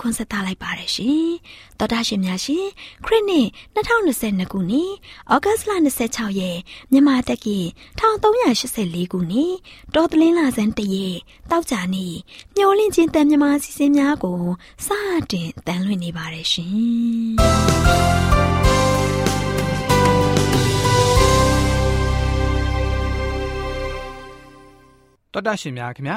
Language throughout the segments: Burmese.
ခွန်းဆက်သလိုက်ပါတယ်ရှင်။သောတာရှင်များရှင်ခရစ်နှစ်2022ခုနှစ်ဩဂတ်စ်လ26ရက်မြန်မာတက္ကီ1384ခုနှစ်တော်တလင်းလာဇန်တရက်တောက်ကြနေ့မျောလင့်ချင်းတန်မြမာစီစဉ်များကိုစတင်တန်လွှင့်နေပါတယ်ရှင်။တော်တာရှင်များခင်ဗျာ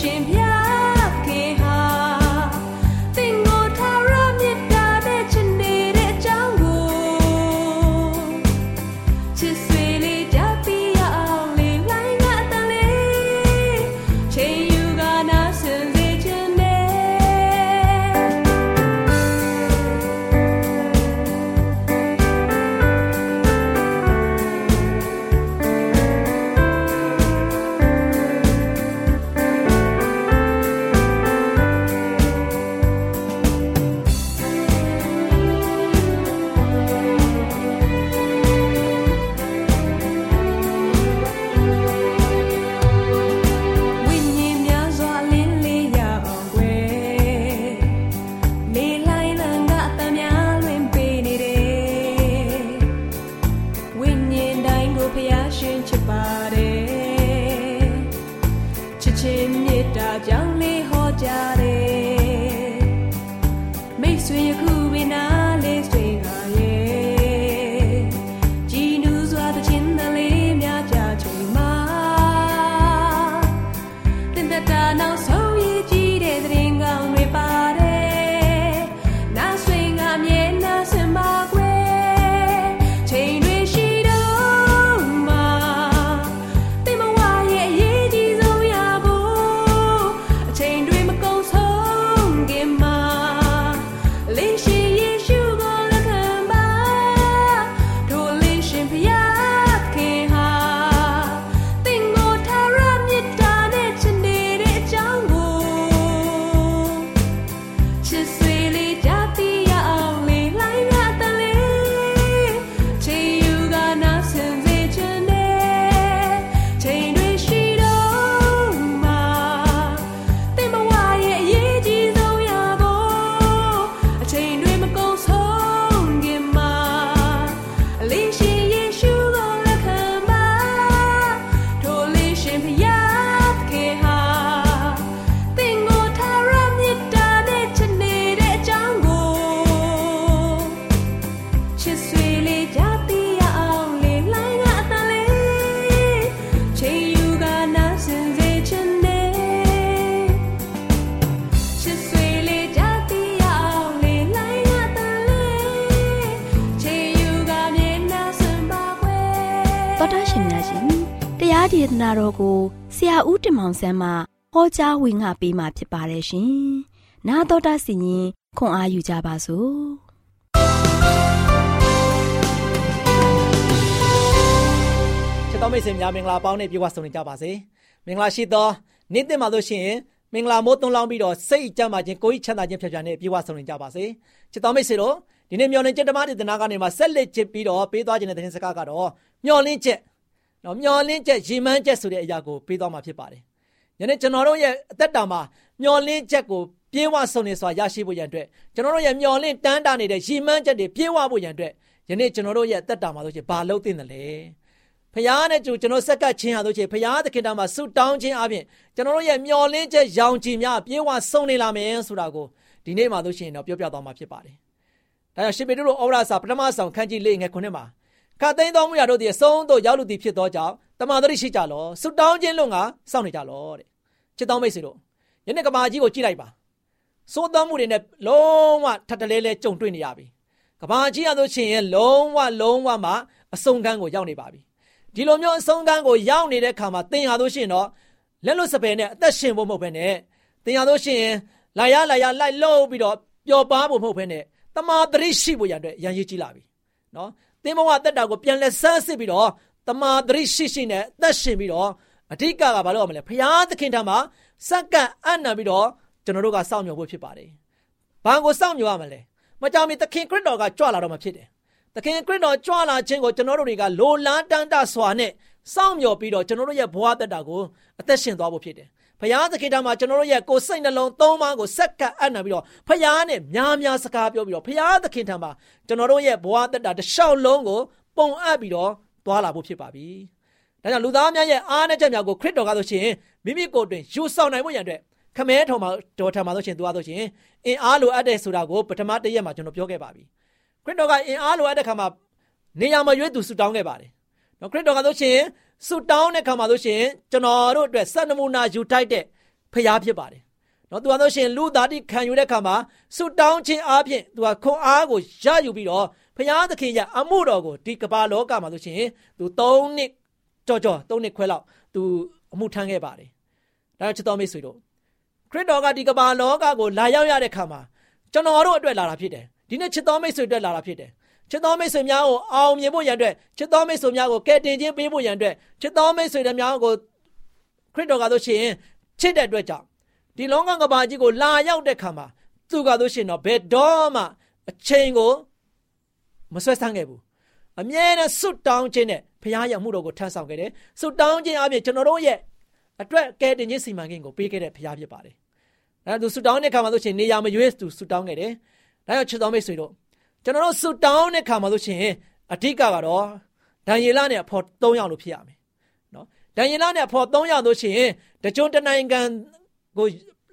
J'aime ဒေ ရာဦးတင်မောင်ဆန်းမှဟောကြားဝင်ငါပေးมาဖြစ်ပါတယ်ရှင်။나တော်တာစီရင်ခွန်အားယူကြပါစို့။ကျ စ်တော်မိတ်ဆွေများမင်္ဂလာပေါင်းနဲ့ပြေဝဆုံနေကြပါစေမင်္ဂလာရှိသောနေ့တင်မှာလို့ရှိရင်မင်္ဂလာမိုးသွန်းလောင်းပြီးတော့စိတ်ကြမ်းပါခြင်းကိုယ်ချမ်းသာခြင်းဖြတ်ဖြတ်နဲ့ပြေဝဆုံနေကြပါစေချစ်တော်မိတ်ဆွေတို့ဒီနေ့မျော်လင့်ချက်ဓမ္မဒေသနာကနေမှဆက်လက်ချစ်ပြီးတော့ပေးသွားခြင်းတဲ့သတင်းစကားကတော့မျော်လင့်ချက် နော်မျော်လင့်ချက်ရည်မှန်းချက်ဆိုတဲ့အရာကိုပေးသွားမှာဖြစ်ပါတယ်ယနေ့ကျွန်တော်တို့ရဲ့အသက်တာမှာမျော်လင့်ချက်ကိုပြေဝဆုံနေစွာရရှိဖို့ရန်အတွက်ကျွန်တော်တို့ရဲ့မျော်လင့်တန်းတာနေတဲ့ရည်မှန်းချက်တွေပြေဝဖို့ရန်အတွက်ယနေ့ကျွန်တော်တို့ရဲ့အသက်တာမှာဆိုရှင်ဘာလုပ်သင့်တယ်လဲဖခင်နဲ့ကျွန်တော်ဆက်ကပ်ခြင်းဟာဆိုရှင်ဖခင်သခင်တော်မှာဆုတောင်းခြင်းအပြင်ကျွန်တော်တို့ရဲ့မျော်လင့်ချက်ရောင်ချီများပြေဝဆုံနေလာမယ်ဆိုတာကိုဒီနေ့မှာဆိုရှင်တော့ပြောပြသွားမှာဖြစ်ပါတယ်။ဒါကြောင့်ရှင်ပေတရုဩဝါဒစာပထမဆောင်ခန်းကြီးလေးငယ်ခုနှစ်မှာ ခတ်သိမ်းသောမှုရတို့သည်အဆုံးသို့ရောက်လူသည်ဖြစ်သောကြောင့်တမန်တော်ရှိကြလောဆုတောင်းခြင်းလုံးကစောင့်နေကြလောတဲ့ချစ်တော်မိတ်ဆွေတို့ယနေ့ကမာကြီးကိုကြည့်လိုက်ပါစိုးသောမှုတွေနဲ့လုံးဝထပ်တလဲလဲကြုံတွေ့နေရပြီကဘာကြီးရလို့ရှိရင်လုံးဝလုံးဝမှအဆုံးကန်းကိုရောက်နေပါပြီဒီလိုမျိုးအဆုံးကန်းကိုရောက်နေတဲ့ခါမှာသင်ရလို့ရှိရင်တော့လက်လွတ်စပယ်နဲ့အသက်ရှင်ဖို့မဟုတ်ဘဲနဲ့သင်ရလို့ရှိရင်လာရလာရလိုက်လို့ပြီးတော့ပျော်ပါဖို့မဟုတ်ဘဲနဲ့တမာတရိရှိဖို့ရတဲ့ရန်ရည်ကြီးလာပြီနော် သင်ဘဝတက်တာကိုပြန်လဲဆန်းစစ်ပြီးတော့တမာတရိရှိရှိနဲ့အသက်ရှင်ပြီးတော့အဓိကကဘာလို့ရမလဲဖရာသခင်ထံမှာစက္ကန့်အံ့နံပြီးတော့ကျွန်တော်တို့ကစောင့်မျှော်ဖို့ဖြစ်ပါတယ်။ဘာကိုစောင့်မျှော်ရမလဲ။မကြောင်မီသခင်ခရစ်တော်ကကြွလာတော့မှဖြစ်တယ်။သခင်ခရစ်တော်ကြွလာခြင်းကိုကျွန်တော်တို့တွေကလိုလားတမ်းတစွာနဲ့စောင့်မျှော်ပြီးတော့ကျွန်တော်တို့ရဲ့ဘဝတက်တာကိုအသက်ရှင်သွားဖို့ဖြစ်တယ်။ ဖရာသခင်ထံမှာကျွန်တော်တို့ရဲ့ကိုယ်စိတ်နှလုံးသုံးပါးကိုစက္ကန့်အံ့နံပြီးတော့ဖရာနဲ့များများစကားပြောပြီးတော့ဖရာသခင်ထံမှာကျွန်တော်တို့ရဲ့ဘဝတက်တာတစ်လျှောက်လုံးကိုပုံအပ်ပြီးတော့သွားလာဖို့ဖြစ်ပါပြီ။ဒါကြောင့်လူသားများရဲ့အားနည်းချက်များကိုခရစ်တော်ကဆိုရှင်မိမိကိုယ်တွင်ယူဆောင်နိုင်ဖို့ရန်အတွက်ခမဲထော်မှာတော်ထံမှာဆိုရှင်သူကဆိုရှင်အင်အားလိုအပ်တဲ့ဆိုတာကိုပထမတရက်မှာကျွန်တော်ပြောခဲ့ပါပြီခရစ်တော်ကအင်အားလိုအပ်တဲ့ခါမှာနေရာမရွေးသူဆူတောင်းခဲ့ပါတယ် နော်ခရစ်တော်ကဆိုရှင်ဆူတောင်းတဲ့ခါမှာဆိုရှင်ကျွန်တော်တို့အတွက်စံနမူနာယူထိုက်တဲ့ဖရားဖြစ်ပါတယ်နော်သူကဆိုရှင်လူသားတိခံယူတဲ့ခါမှာဆူတောင်းခြင်းအပြင်သူကခွန်အားကိုရယူပြီးတော့ဖရားသခင်ရဲ့အမှုတော်ကိုဒီကမ္ဘာလောကမှာဆိုရှင်သူ၃နှစ်ကြော်ကြော်သုံးနှစ်ခွဲလောက်သူအမှုထမ်းခဲ့ပါတယ်။ဒါချစ်တော်မိတ်ဆွေတို့ခရစ်တော်ကဒီကမ္ဘာလောကကိုလာရောက်ရတဲ့ခါမှာကျွန်တော်တို့အတွက်လာတာဖြစ်တယ်။ဒီနေ့ချစ်တော်မိတ်ဆွေအတွက်လာတာဖြစ်တယ်။ ချစ်တော်မိတ်ဆွေများကိုအောင်မြင်ဖို့ရန်အတွက်ချစ်တော်မိတ်ဆွေများကိုကယ်တင်ခြင်းပေးဖို့ရန်အတွက်ချစ်တော်မိတ်ဆွေတွေများကိုခရစ်တော်ကဆိုရှင်ချစ်တဲ့အတွက်ကြောင့်ဒီလောကကဘာကြီးကိုလာရောက်တဲ့ခါမှာသူကဆိုရှင်တော့ဘယ်တော့မှအချိန်ကိုမဆွဲဆန်းခဲ့ဘူးအမြဲတမ်းစွတ်တောင်းခြင်းနဲ့ဖခင်ရဲ့မှုတော်ကိုထမ်းဆောင်ခဲ့တယ်။စွတ်တောင်းခြင်းအပြင်ကျွန်တော်တို့ရဲ့အတွက်ကဲတင်ခြင်းစီမံကိန်းကိုပေးခဲ့တဲ့ဖခင်ဖြစ်ပါတယ်။ဒါသူစွတ်တောင်းတဲ့ခါမှာဆိုရှင်နေရာမရွေးသူစွတ်တောင်းခဲ့တယ်။ဒါကြောင့်ချစ်တော်မိတ်ဆွေတို့ ကျွန်တော်တို့စွတ်တောင်းတဲ့ခါမှာဆိုရှင်အဓိကကတော့ဒံယေလနဲ့အဖော်၃ယောက်လို့ဖြစ်ရမယ်။နော်ဒံယေလနဲ့အဖော်၃ယောက်လို့ရှိရင်တကြွတနိုင်ငံကို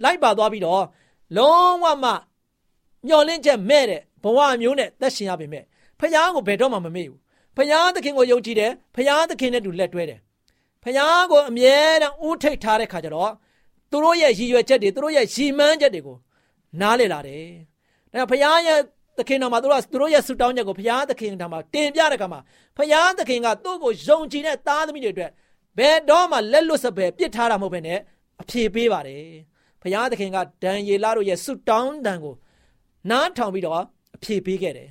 လိုက်ပါသွားပြီးတော့လုံးဝမှမျောလင့်ချက်မဲ့တဲ့ဘဝမျိုးနဲ့သက်ရှင်ရပေမဲ့ဖယားကိုဘယ်တော့မှမမေ့ဘူးဖယားသခင်ကိုယုံကြည်တယ်ဖယားသခင်နဲ့တူလက်တွဲတယ်ဖယားကိုအမြဲတမ်းဦးထိတ်ထားတဲ့ခါကျတော့သူတို့ရဲ့ရည်ရွယ်ချက်တွေသူတို့ရဲ့ရည်မှန်းချက်တွေကိုနားလည်လာတယ်ဒါဖယားရဲ့ သခင်တော်မှာသူတို့သူတို့ရဲ့ဆူတောင်းချက်ကိုဖယားသခင်တော်မှာတင်ပြတဲ့ခါမှာဖယားသခင်ကသူ့ကိုယုံကြည်တဲ့သားသမီးတွေအတွက်ဘယ်တော့မှလက်လွတ်စပယ်ပြစ်ထားတာမဟုတ်ဘဲနဲ့အပြေပေးပါတယ်ဖယားသခင်ကဒံယေလတို့ရဲ့ဆူတောင်းတန်ကိုနားထောင်ပြီးတော့အပြေပေးခဲ့တယ်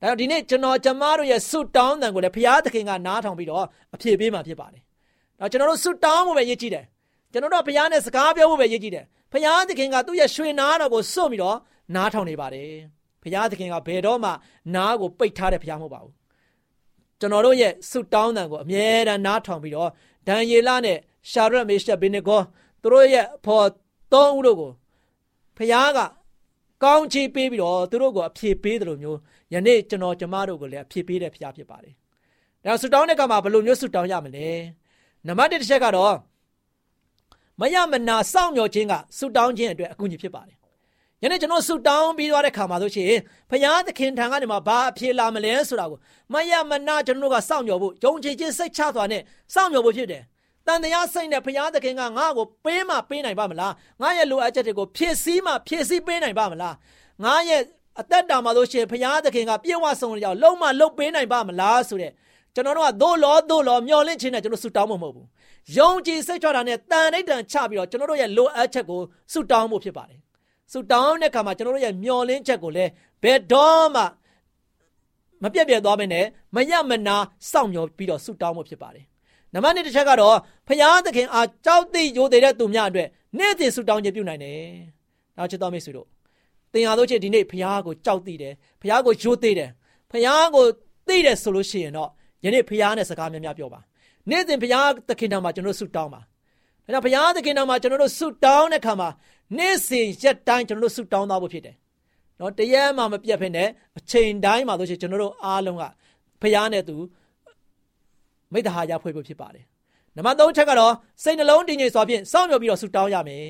ဒါကြောင့်ဒီနေ့ကျွန်တော်ကျမတို့ရဲ့ဆုတောင်းတန်ကိုလည်းဘုရားသခင်ကနားထောင်ပြီးတော့အဖြေပေးမှာဖြစ်ပါတယ်။ဒါကျွန်တော်တို့ဆုတောင်းဖို့ပဲရည်ကြည်တယ်။ကျွန်တော်တို့ဘုရားနဲ့စကားပြောဖို့ပဲရည်ကြည်တယ်။ဘုရားသခင်ကသူ့ရဲ့ရွှေနာတော်ကိုစွန့်ပြီးတော့နားထောင်နေပါတယ်။ ဘုရားသခင်ကဘယ်တော့မှနားကိုပိတ်ထားတဲ့ဘုရားမဟုတ်ပါဘူး။ကျွန်တော်တို့ရဲ့ဆုတောင်းတန်ကိုအမြဲတမ်းနားထောင်ပြီးတော့ဒံယေလနဲ့ရှာရက်မေရှက်ဘင်းနီဂောသူတို့ရဲ့ဖော်သုံးဦးတို့ကိုဘုရားကကောင်းချီးပေးပြီးတော့သူတို့ကိုအဖြေပေးတယ်လို့မျိုးယနေ့ကျွန်တော်ကျမတို့ကိုလည်းအဖြေပေးတဲ့ဖရားဖြစ်ပါတယ်။ဒါဆူတောင်းတဲ့ကမှာဘယ်လိုမျိုးဆူတောင်းရမလဲ။နံပါတ်1တစ်ချက်ကတော့မယမနာစောင့်မျှော်ခြင်းကဆူတောင်းခြင်းအတွက်အကူအညီဖြစ်ပါတယ်။ ယနေ့ကျွန်တော်ဆူတောင်းပြီးသွားတဲ့ခါမှာဆိုရှင်ဖရားသခင်ထံကနေမှဘာအဖြေလာမလဲဆိုတာကိုမယမနာကျွန်တော်တို့ကစောင့်မျှော်ဖို့ယုံကြည်ခြင်းစိတ်ချစွာနဲ့စောင့်မျှော်ဖို့ဖြစ်တယ်။တန်တရားစိတ်နဲ့ဘုရားသခင်ကငါ့ကိုပေးမှပေးနိုင်ပါမလားငါရဲ့လိုအပ်ချက်တွေကိုဖြည့်ဆည်းမှဖြည့်ဆည်းပေးနိုင်ပါမလားငါရဲ့အသက်တာမှာလို့ရှိရင်ဘုရားသခင်ကပြေဝဆုံးကြောင်လုံးမလုံးပေးနိုင်ပါမလားဆိုတဲ့ကျွန်တော်တို့ကသို့လောသို့လောမျောလင့်ခြင်းနဲ့ကျွန်တော်ဆူတောင်းမှာမဟုတ်ဘူးယုံကြည်စိတ်ချတာနဲ့တန်ဋိဌံချပြီးတော့ကျွန်တော်တို့ရဲ့လိုအပ်ချက်ကိုဆူတောင်းဖို့ဖြစ်ပါတယ် ဆူတောင်းတဲ့အခါမှာကျွန်တော်တို့ရဲ့မျောလင့်ချက်ကိုလည်းဘယ်တော့မှမပြတ်ပြတ်သွားမနဲ့မရမနာစောင့်မျှော်ပြီးတော့ဆူတောင်းဖို့ဖြစ်ပါတယ်နံပါတ်1တစ်ချက်ကတော့ဖရာသခင်အားကြောက်သိရိုသေတဲ့သူများအတွက်နေ့စဉ်ဆုတောင်းခြင်းပြုနိုင်တယ်။နောက်ချစ်တော်မိတ်ဆွေတို့သင်ဟာတို့ချင်းဒီနေ့ဖရာကိုကြောက်သိတယ်ဖရာကိုရိုသေတယ်ဖရာကိုသိတယ်ဆိုလို့ရှိရင်တော့ယနေ့ဖရာနဲ့စကားများများပြောပါနေ့စဉ်ဖရာသခင်တော်မှာကျွန်တော်ဆုတောင်းပါ ဒါကြောင့်ဘုရားသခင်တော်မှာကျွန်တော်တို့ဆုတောင်းတဲ့ခါမှာနေ့စဉ်ရက်တိုင်းကျွန်တော်တို့ဆုတောင်းသားဖို့ဖြစ်တယ်။နော်တရက်မှမပြတ်ဖ ೇನೆ အချိန်တိုင်းမှာဆိုရှင်ကျွန်တော်တို့အားလုံးကဘုရားနဲ့သူမိတ္တဟာရဖွဲ့ဖို့ဖြစ်ပါတယ်။နံပါတ်3ချက်ကတော့စိတ်နှလုံးတည်ငြိမ်စွာဖြင့်စောင့်မျှော်ပြီးတော့ဆုတောင်းရမယ်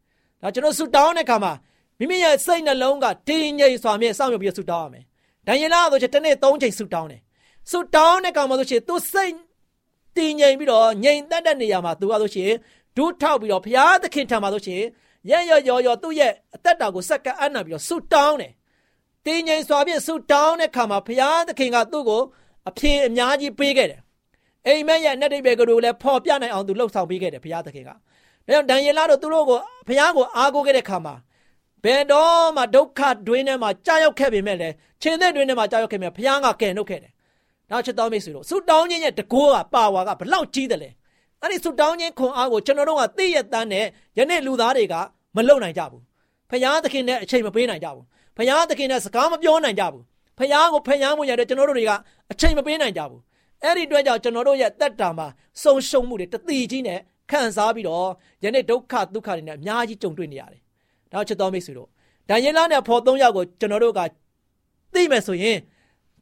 ။ဒါကျွန်တော်ဆုတောင်းတဲ့ခါမှာမိမိရဲ့စိတ်နှလုံးကတည်ငြိမ်စွာဖြင့်စောင့်မျှော်ပြီးတော့ဆုတောင်းရမယ်။ဒံယေလဆိုရှင်တစ်နေ့3ချိန်ဆုတောင်းတယ်။ဆုတောင်းတဲ့ခါမှာဆိုရှင်သူစိတ်တည်ငြိမ်ပြီးတော့ငြိမ်သက်တဲ့နေရာမှာသူကဆိုရှင် ဒူးထောက်ပြီးတော့ဘုရားသခင်ထံမှာဆိုရှင်ရရရော်ရော်သူ့ရဲ့အသက်တာကိုစက္ကအနံ့ပြီးတော့ဆုတောင်းတယ်။တင်းငိမ်စွာဖြင့်ဆုတောင်းတဲ့ခါမှာဘုရားသခင်ကသူ့ကိုအဖြေအများကြီးပေးခဲ့တယ်။အိမ်မက်ရဲ့အနက်တိဘေကတို့လည်းဖော်ပြနိုင်အောင်သူလှုပ်ဆောင်ပေးခဲ့တယ်ဘုရားသခင်က။ဒါကြောင့်ဒံယေလတို့သူတို့ကိုဘုရားကိုအားကိုးခဲ့တဲ့ခါမှာဘယ်တော့မှဒုက္ခတွင်းထဲမှာကြာရောက်ခဲ့ပေမဲ့လည်းခြေသက်တွင်းထဲမှာကြာရောက်ခဲ့မြဲဘုရားကကယ်နှုတ်ခဲ့တယ်။နောက်ချက်တော်မိတ်ဆွေတို့ဆုတောင်းခြင်းရဲ့တကောကပါဝါကဘလောက်ကြီးတယ်လဲ။ အဲ့ဒီဆုတောင်းခြင်းခွန်အားကိုကျွန်တော်တို့ကသိရတန်းနဲ့ယနေ့လူသားတွေကမလုံနိုင်ကြဘူးဖယားသခင်နဲ့အချိန်မပေးနိုင်ကြဘူးဖယားသခင်နဲ့စကားမပြောနိုင်ကြဘူးဖယားကိုဖယားမှုရတဲ့ကျွန်တော်တို့တွေကအချိန်မပေးနိုင်ကြဘူးအဲ့ဒီအတွက်ကြောင့်ကျွန်တော်တို့ရဲ့တက်တာမှာဆုံရှုံမှုတွေတတိကြီးနဲ့ခံစားပြီးတော့ယနေ့ဒုက္ခဒုက္ခတွေနဲ့အများကြီးကြုံတွေ့နေရတယ်။ဒါချစ်တော်မိတ်ဆွေတို့ဒံယေလနဲ့ဖော်သုံးယောက်ကိုကျွန်တော်တို့ကသိမယ်ဆိုရင်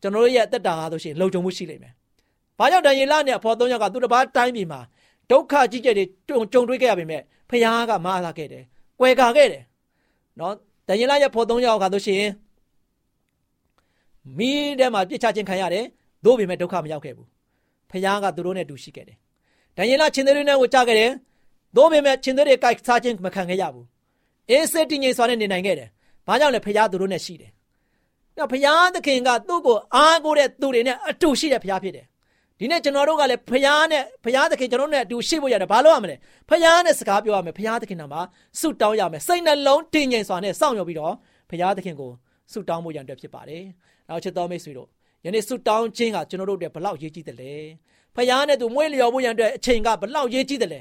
ကျွန်တော်တို့ရဲ့တက်တာဟာဆိုရှင်လုံခြုံမှုရှိလိမ့်မယ်။ဘာကြောင့်ဒံယေလနဲ့ဖော်သုံးယောက်ကသူတစ်ပါးတိုင်းပြည်မှာ ဒုက္ခကြီးကြဲတွေကြုံတွေ့ခဲ့ရပေမဲ့ဖခင်ကမအားလာခဲ့တယ်။ကွယ်ကာခဲ့တယ်။နော်ဒန်ယေလရဲ့ဖော်သုံးယောက်ကဆိုရှင်မိထဲမှာပြစ်ချခြင်းခံရတယ်။သို့ပေမဲ့ဒုက္ခမရောက်ခဲ့ဘူး။ဖခင်ကသူတို့နဲ့တူရှိခဲ့တယ်။ဒန်ယေလချင်းတွေနဲ့ကိုကြားခဲ့တယ်။သို့ပေမဲ့ချင်းတွေကိုက်စားခြင်းမခံခဲ့ရဘူး။အေးစစ်တည်ငြိမ်စွာနဲ့နေနိုင်ခဲ့တယ်။ဘာကြောင့်လဲဖခင်သူတို့နဲ့ရှိတယ်။နော်ဖခင်သခင်ကသူ့ကိုအားကိုးတဲ့သူတွေနဲ့အတူရှိတဲ့ဖခင်ဖြစ်တယ် ဒီနေ့ကျွန်တော်တို့ကလည်းဖယားနဲ့ဖယားသခင်ကျွန်တော်တို့နဲ့အတူရှိဖို့ရတယ်ဘာလို့ရမလဲဖယားနဲ့စကားပြောရမယ်ဖယားသခင်နာမှာဆုတောင်းရမယ်စိတ်နှလုံးတည်ငြိမ်စွာနဲ့စောင့်မျှော်ပြီးတော့ဖယားသခင်ကိုဆုတောင်းဖို့ရန်အတွက်ဖြစ်ပါတယ်နောက်ချစ်တော်မိတ်ဆွေတို့ယနေ့ဆုတောင်းခြင်းကကျွန်တော်တို့အတွက်ဘလောက်ရေးကြီးတယ်လဲဖယားနဲ့သူမွေးလျော်ဖို့ရန်အတွက်အချိန်ကဘလောက်ရေးကြီးတယ်လဲ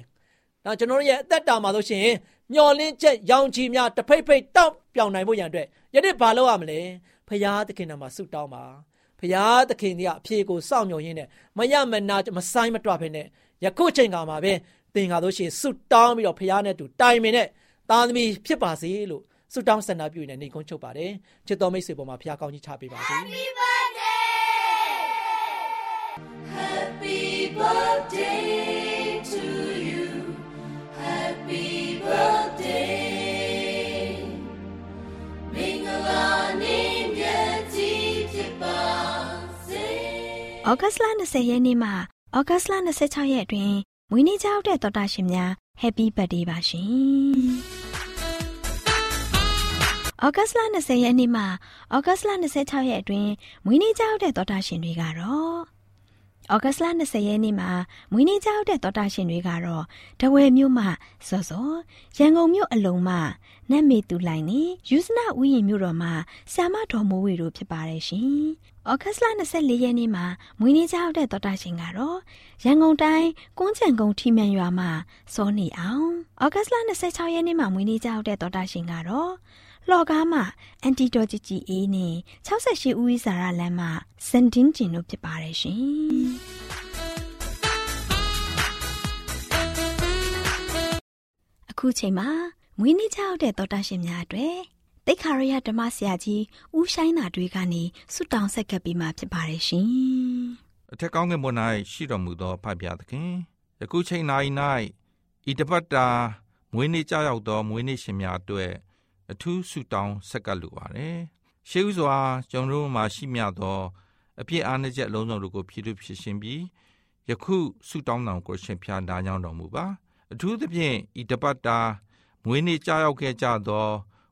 ဒါကျွန်တော်တို့ရဲ့အသက်တာမှာဆိုရှင်မျော်လင့်ချက်ရောင်ချီများတဖိတ်ဖိတ်တောက်ပြောင်နိုင်ဖို့ရန်အတွက်ယနေ့ဘာလုပ်ရမလဲဖယားသခင်နာမှာဆုတောင်းပါ ဖရာသခင်ကြီးကအဖြေကိုစောင့်မျှော်ရင်းနဲ့မရမနာမဆိုင်မတွဖဲနဲ့ယခုချိန်ကမှာပဲသင်္ကာလို့ရှိရင်ဆုတောင်းပြီးတော့ဖရာနဲ့တူတိုင်ပင်နဲ့သားသမီးဖြစ်ပါစေလို့ဆုတောင်းဆန္ဒပြုနေနေကုန်းချုပ်ပါတယ်ချစ်တော်မိတ်ဆွေပေါ်မှာဖရာကောင်းကြီးချပေးပါစေ ဩဂတ်စ်လ20ရက်နေ့မှဩဂတ်စ်လ26ရက်အတွင်းမွေးနေ့ကြောက်တဲ့တော်တာရှင်များ Happy Birthday ပါရှင်။ဩဂတ်စ်လ20ရက်နေ့မှဩဂတ်စ်လ26ရက်အတွင်းမွေးနေ့ကြောက်တဲ့တော်တာရှင်တွေကတော့ဩဂတ်စ်လ20ရက်နေ့မှာမွေးနေ့ကြောက်တဲ့တော်တာရှင်တွေကတော့တဝဲမြို့မှစောစောရန်ကုန်မြို့အလုံးမှနတ်မေတူလိုက်နေယူဇနာဥယျာဉ်မြို့တော်မှာဆ iam တော်မိုးဝေတို့ဖြစ်ပါတယ်ရှင်။ ဩဂတ်စ်လ24ရက်နေ့မှာမွေးနေ့ကြောက်တဲ့တော်တာရှင်ကတော့ရန်ကုန်တိုင်းကွန်းချံကုန်းထီမှန်ရွာမှာစောနေအောင်ဩဂတ်စ်လ26ရက်နေ့မှာမွေးနေ့ကြောက်တဲ့တော်တာရှင်ကတော့လော်ကားမှာအန်တီတော်ဂျီဂျီအေးနဲ့68ဦးဝိစာရလမ်းမှာစန်တင်းကျင်တို့ဖြစ်ပါတယ်ရှင်။အခုချိန်မှာမွေးနေ့ကြောက်တဲ့တော်တာရှင်များအတွက် တိတ်ခါရရဓမ္မဆရာကြီးဦးဆိုင်နာတွေကနေဆုတောင်းဆက်ကပ်ပြီးမှဖြစ်ပါတယ်ရှင်။အထက်ကောင်းကင်ဘုံ၌ရှိတော်မူသောဖဖျားသခင်ယခုချိန်၌၌ဤတပတ်တာမွေးနေ့ကြောက်သောမွေးနေ့ရှင်များအတွက်အထူးဆုတောင်းဆက်ကပ်လိုပါတယ်။ရှေးဥစွာကျွန်တော်တို့မှာရှိမြသောအပြစ်အားနည်းချက်အလုံးစုံတို့ကိုဖြည့်ထုတ်ဖြစ်ရှင်ပြီးယခုဆုတောင်းတော်ကိုရှင်ဖျားနားကြောင်းတော်မူပါအထူးသဖြင့်ဤတပတ်တာမွေးနေ့ကြာရောက်ခဲ့ကြသော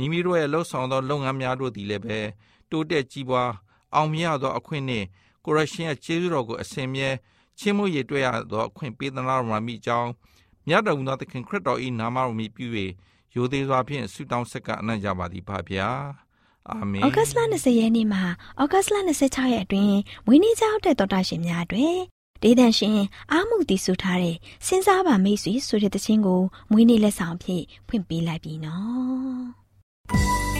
မိမိတို့ရဲ့လှုပ်ဆောင်သောလုပ်ငန်းများတို့သည်လည်းပဲတိုးတက်ကြီးပွားအောင်မြင်သောအခွင့်နှင့်ကိုရရှင်ရဲ့ကျေးဇူးတော်ကိုအစဉ်မြဲချင်းမှုရည်တွေ့ရသောအခွင့်ပေးသနာတော်မှာမိကြောင်းမြတ်တော်မူသောသခင်ခရစ်တော်၏နာမတော်မြည်ပြု၍ရိုသေစွာဖြင့်ဆုတောင်းဆက်ကအနံ့ကြပါသည်ဖဗျာအာမင်ဩဂတ်စ်လ20ရက်နေ့မှာဩဂတ်စ်လ26ရက်အတွင်းမွေးနေ့ကြောက်တဲ့တော်တာရှင်များအတွက်ဒေသရှင်အာမှုတည်ဆူထားတဲ့စဉ်းစားပါမိတ်ဆွေဆိုတဲ့တခြင်းကိုမွေးနေ့လက်ဆောင်ဖြင့်ဖွင့်ပေးလိုက်ပြီနော် Thank you.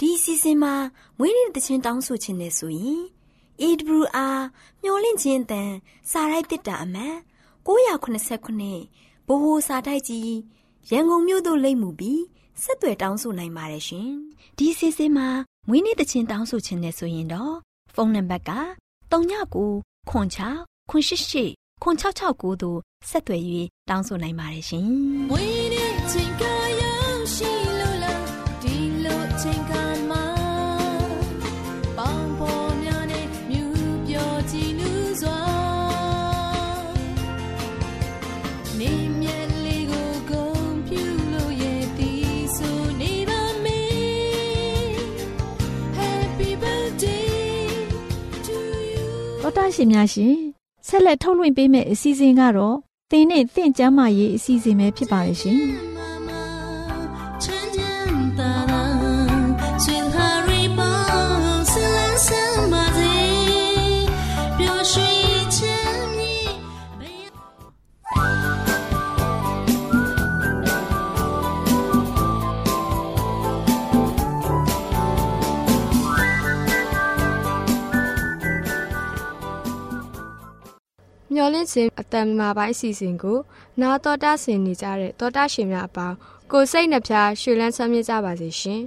ဒီအစီအစဉ်မှာမွေးနေ့တခြင်းတောင်းဆိုခြင်းနဲ့ဆိုရင် AWR မျော်လင့်ခြင်းတန်စာရိုက်တစ်တာအမှန်989ဘိုဟိုစာတိုက်ကြီးရန်ကုန်မြို့သို့လိမ့်မှုပြီးဆက်သွယ်တောင်းဆိုနိုင်ပါတယ်ရှင်။ဒီစီစဉ်မှာမွေးနေ့တခြင်းတောင်းဆိုခြင်းနဲ့ဆိုရင်တော့ဖုန်းနံပါတ်က39ခွန်6ခွန်88ခွန်669တို့ဆက်သွယ်၍တောင်းဆိုနိုင်ပါတယ်ရှင်။မွေးနေ့ချင်း တော်တာရှင်များရှင်ဆက်လက်ထုတ်လွှင့်ပေးမယ့်အစီအစဉ်ကတော့သင်နဲ့သင်ကျမ်းမာရေးအစီအစဉ်ပဲဖြစ်ပါရဲ့ရှင် မျော်လင့်ခြင်းအတန်မာပိုင်းအစီအစဉ်ကို နာတော်တာဆင်နေကြတဲ့တော်တာရှင်များအပေါင်းကိုစိတ်နှဖျားရွှေလန်းဆမ်းမြေ့ကြပါစေရှင်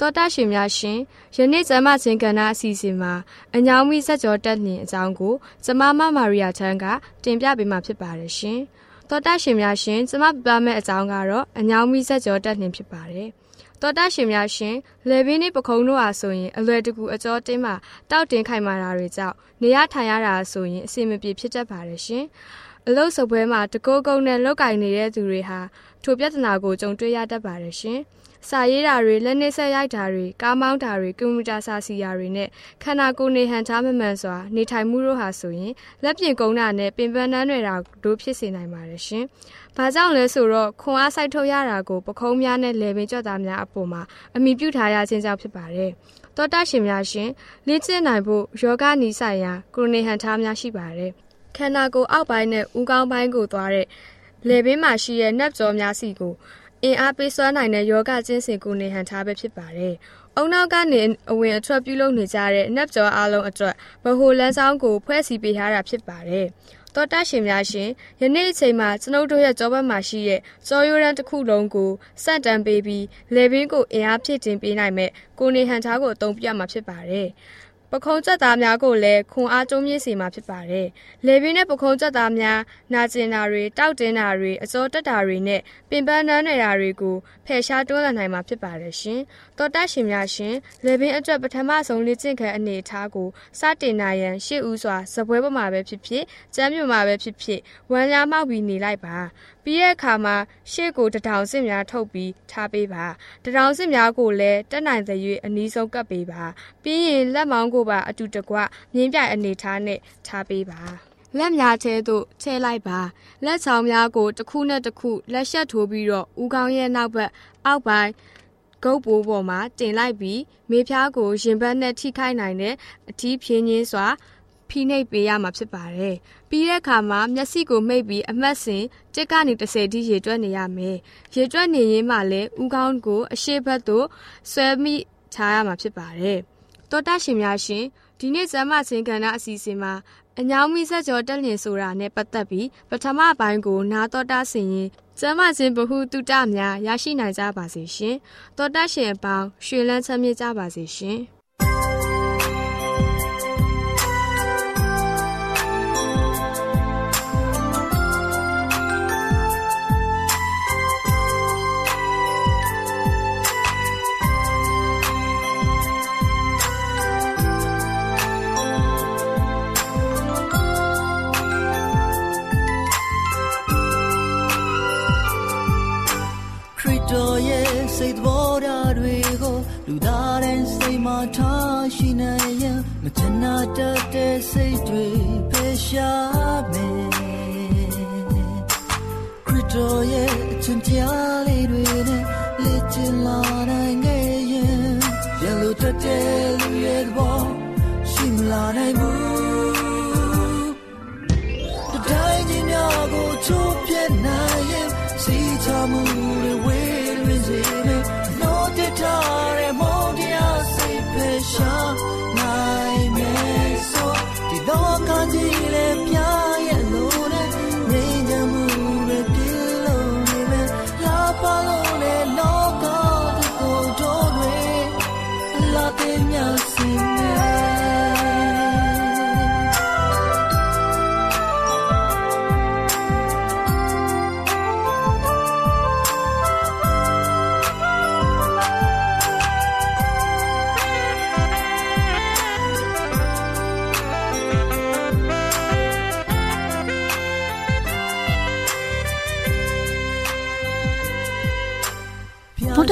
တော်တာရှင်များရှင်ယနေ့ဇမချင်းကဏ္ဍအစီအစဉ်မှာအညောင်မိဆက်ကြောတက်နှင်အကြောင်းကိုကျမမမာရီယာချန်းကတင်ပြပေးမှာဖြစ်ပါတယ်ရှင်တော်တာရှင်များရှင်ကျမပြပြမယ့်အကြောင်းကတော့အညောင်မိဆက်ကြောတက်နှင်ဖြစ်ပါတယ် တော်တာရှင်များရှင်လေဘင်းနဲ့ပခုံးတို့အားဆိုရင်အလွယ်တကူအကျော်တင်းမှတောက်တင်ခိုင်မာတာတွေကြောင့်နေရထိုင်ရတာဆိုရင်အဆင်မပြေဖြစ်တတ်ပါတယ်ရှင်။အလုတ်စပွဲမှာတကိုးကုန်းနဲ့လောက်ကင်နေတဲ့သူတွေဟာထိုပြဿနာကိုကြုံတွေ့ရတတ်ပါတယ်ရှင်။စာရေးတာတွေလက်နှိပ်ဆက်ရိုက်တာတွေကားမောင်းတာတွေကွန်ပျူတာစာစီယာတွေနဲ့ခန္ဓာကိုယ်နေဟန်ချမမှန်စွာနေထိုင်မှုတို့ဟာဆိုရင်လက်ပြင်ကုန်းတာနဲ့ပင်ပန်းနှမ်းတွေတာတို့ဖြစ်စေနိုင်ပါတယ်ရှင်။ ဘာကြောင့်လဲဆိုတော့ခွန်အားစိုက်ထုတ်ရတာကိုပခုံးများနဲ့လေပင်ကြော့သားများအပေါ်မှာအမိပြုထားရခြင်းကြောင့်ဖြစ်ပါတယ်။တောတာရှင်များရှင်လင်းကျင့်နိုင်ဖို့ယောဂနီးဆိုင်ရာကိုရိုနေဟန်ထားများရှိပါတယ်။ခန္ဓာကိုယ်အောက်ပိုင်းနဲ့ဦးခေါင်းပိုင်းကိုသွားတဲ့လေပင်မှာရှိတဲ့နက်ကြောများစီကိုအင်အားပေးစွမ်းနိုင်တဲ့ယောဂကျင့်စဉ်ကိုနေဟန်ထားပဲဖြစ်ပါတယ်။အုံနောက်ကနေအဝင်အထွက်ပြုလုပ်နေကြတဲ့နက်ကြောအားလုံးအတွက်ဗဟိုလမ်းဆောင်ကိုဖွဲ့စည်းပေးထားတာဖြစ်ပါတယ်။ တော်တာရှင်များရှင်ယနေ့အချိန်မှာကျွန်ုပ်တို့ရဲ့ကြောဘက်မှာရှိတဲ့ကြောရိုးရန်တစ်ခုလုံးကိုစက်တန်ပေးပြီးလေဘင်းကိုအင်အားဖြည့်တင်ပေးနိုင်မဲ့ကိုနေဟန်ထားကိုအသုံးပြမှာဖြစ်ပါတယ်။ပခုံးချက်သားများကိုလည်းခွန်အားကျုံးမြင့်စေမှာဖြစ်ပါတယ်။လေဘင်းနဲ့ပခုံးချက်သားများနာကျင်တာတွေတောက်တင်းတာတွေအစောတက်တာတွေနဲ့ပင်ပန်းနှမ်းနေတာတွေကိုဖယ်ရှားတွန်းလှန်နိုင်မှာဖြစ်ပါတယ်ရှင်။ တော်တတ်ရှင်များရှင်လေဘင်းအတွက်ပထမဆုံးလေ့ကျင့်ခန်းအနေအထားကိုစတင်နိုင်ရန်ရှေ့ဦးစွာဇပွဲပေါ်မှာပဲဖြစ်ဖြစ်ကျမ်းမြမှာပဲဖြစ်ဖြစ်ဝမ်းများမှောက်ပြီးနေလိုက်ပါ။ပြီးတဲ့အခါမှာရှေ့ကိုတထောင်စစ်များထုတ်ပြီးထားပေးပါတထောင်စစ်များကိုလည်းတက်နိုင်သရွေ့အနည်းဆုံးကပ်ပေးပါပြီးရင်လက်မောင်းကိုပါအတူတကွမြင်းပြိုင်အနေထားနဲ့ထားပေးပါလက်များထဲသို့ချဲလိုက်ပါလက်ဆောင်များကိုတစ်ခုနဲ့တစ်ခုလက်ရှက်ထိုးပြီးတော့ဦးခေါင်းရဲ့နောက်ဘက်အောက်ပိုင်း ဂုတ်ပိုးပေါ်မှာတင်လိုက်ပြီးမေဖျားကိုရင်ဘတ်နဲ့ထိခိုက်နိုင်တဲ့အထီးဖြင်းချင်းစွာဖိနှိပ်ပေးရမှာဖြစ်ပါတယ်။ပြီးတဲ့အခါမှာမျက်စိကိုမှိတ်ပြီးအမှတ်စဉ်တစ်ကနေ30ထိရေတွက်နေရမယ်။ရေတွက်နေရင်မှလည်းဥကောင်းကိုအရှိဘက်သို့ဆွဲမိချရမှာဖြစ်ပါတယ်။တောတရှင်များရှင်ဒီနေ့ဇမစင်ကဏ္ဍအစီအစဉ်မှာအညောင်းမိဆက်ကျော်တက်လျင်ဆိုတာနဲ့ပတ်သက်ပြီးပထမပိုင်းကိုနာတော်တာဆင်ရင် ကျမ်းမာခြင်းဗဟုတုတများရရှိနိုင်ကြပါစေရှင်။တောတရှင်အပေါင်းရွှေလန်းချမ်းမြေ့ကြပါစေရှင်။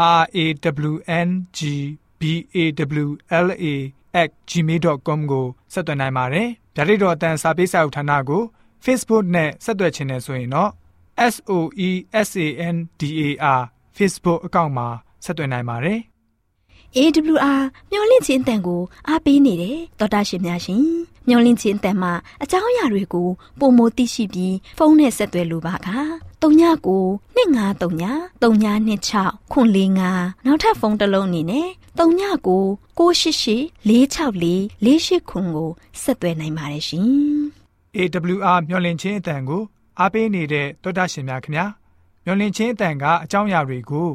r a w n g b a w l a @gmail.com ကိုဆက်သွင်းနိုင်ပါတယ်။ဗျာဒိတ်တော်အတန်းစာပေးစာဥထာဏာကို Facebook နဲ့ဆက်သွယ်ခြင်းနဲ့ဆိုရင်တော့ s o e s a n d a r Facebook အကောင့်မှာဆက်သွင်းနိုင်ပါတယ်။ AWR မျော်လင့်ခြင်းအတန်ကိုအားပေးနေတယ်တော်တာရှင်များရှင် မျော်လင့်ခြင်းအတန်မှာအကြောင်းအရာတွေကိုပုံမသိရှိပြီးဖုန်းနဲ့ဆက်သွယ်လိုပါက39 2939 3926ခွန်45နောက်ထပ်ဖုန်းတစ်လုံးအနေနဲ့39 688 664 48ခွန်ကိုဆက်သွယ်နိုင်ပါတယ်ရှင် AWR မျော်လင့်ခြင်းအတန်ကိုအားပေးနေတဲ့တောတာရှင်များခင်ဗျာမျော်လင့်ခြင်းအတန်ကအကြောင်းအရာတွေကို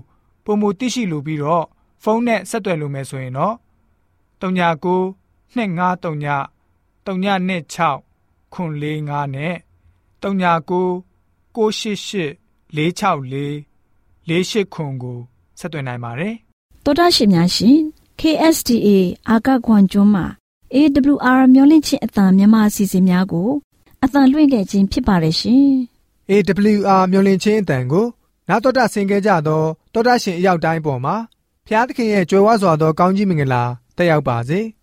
ပုံမသိရှိလိုပြီးတော့ဖုန်းနဲ့ဆက်သွယ်လို့မယ်ဆိုရင်တော့39 253 326ခွန်45နဲ့39 688 464 48ခွန်ကိုဆက်သွင်းနိုင်ပါတယ်တော်တာရှင်များရှင် KSTA အာကခွန်ကျွန်းမှာ AWR မျိုးလင့်ချင်းအတံမြန်မာအစီအစဉ်များကိုအတံလွှင့်ခဲ့ခြင်းဖြစ်ပါတယ်ရှင်။ AWR မျော်လင့်ခြင်းအတန်ကိုနာတော်တာဆင် gay ကြတော့တောတာရှင်အရောက်တိုင်းပေါ်မှာဖျားသခင်ရဲ့ကြွယ်ဝစွာသောကောင်းကြီးမင်္ဂလာတက်ရောက်ပါစေ။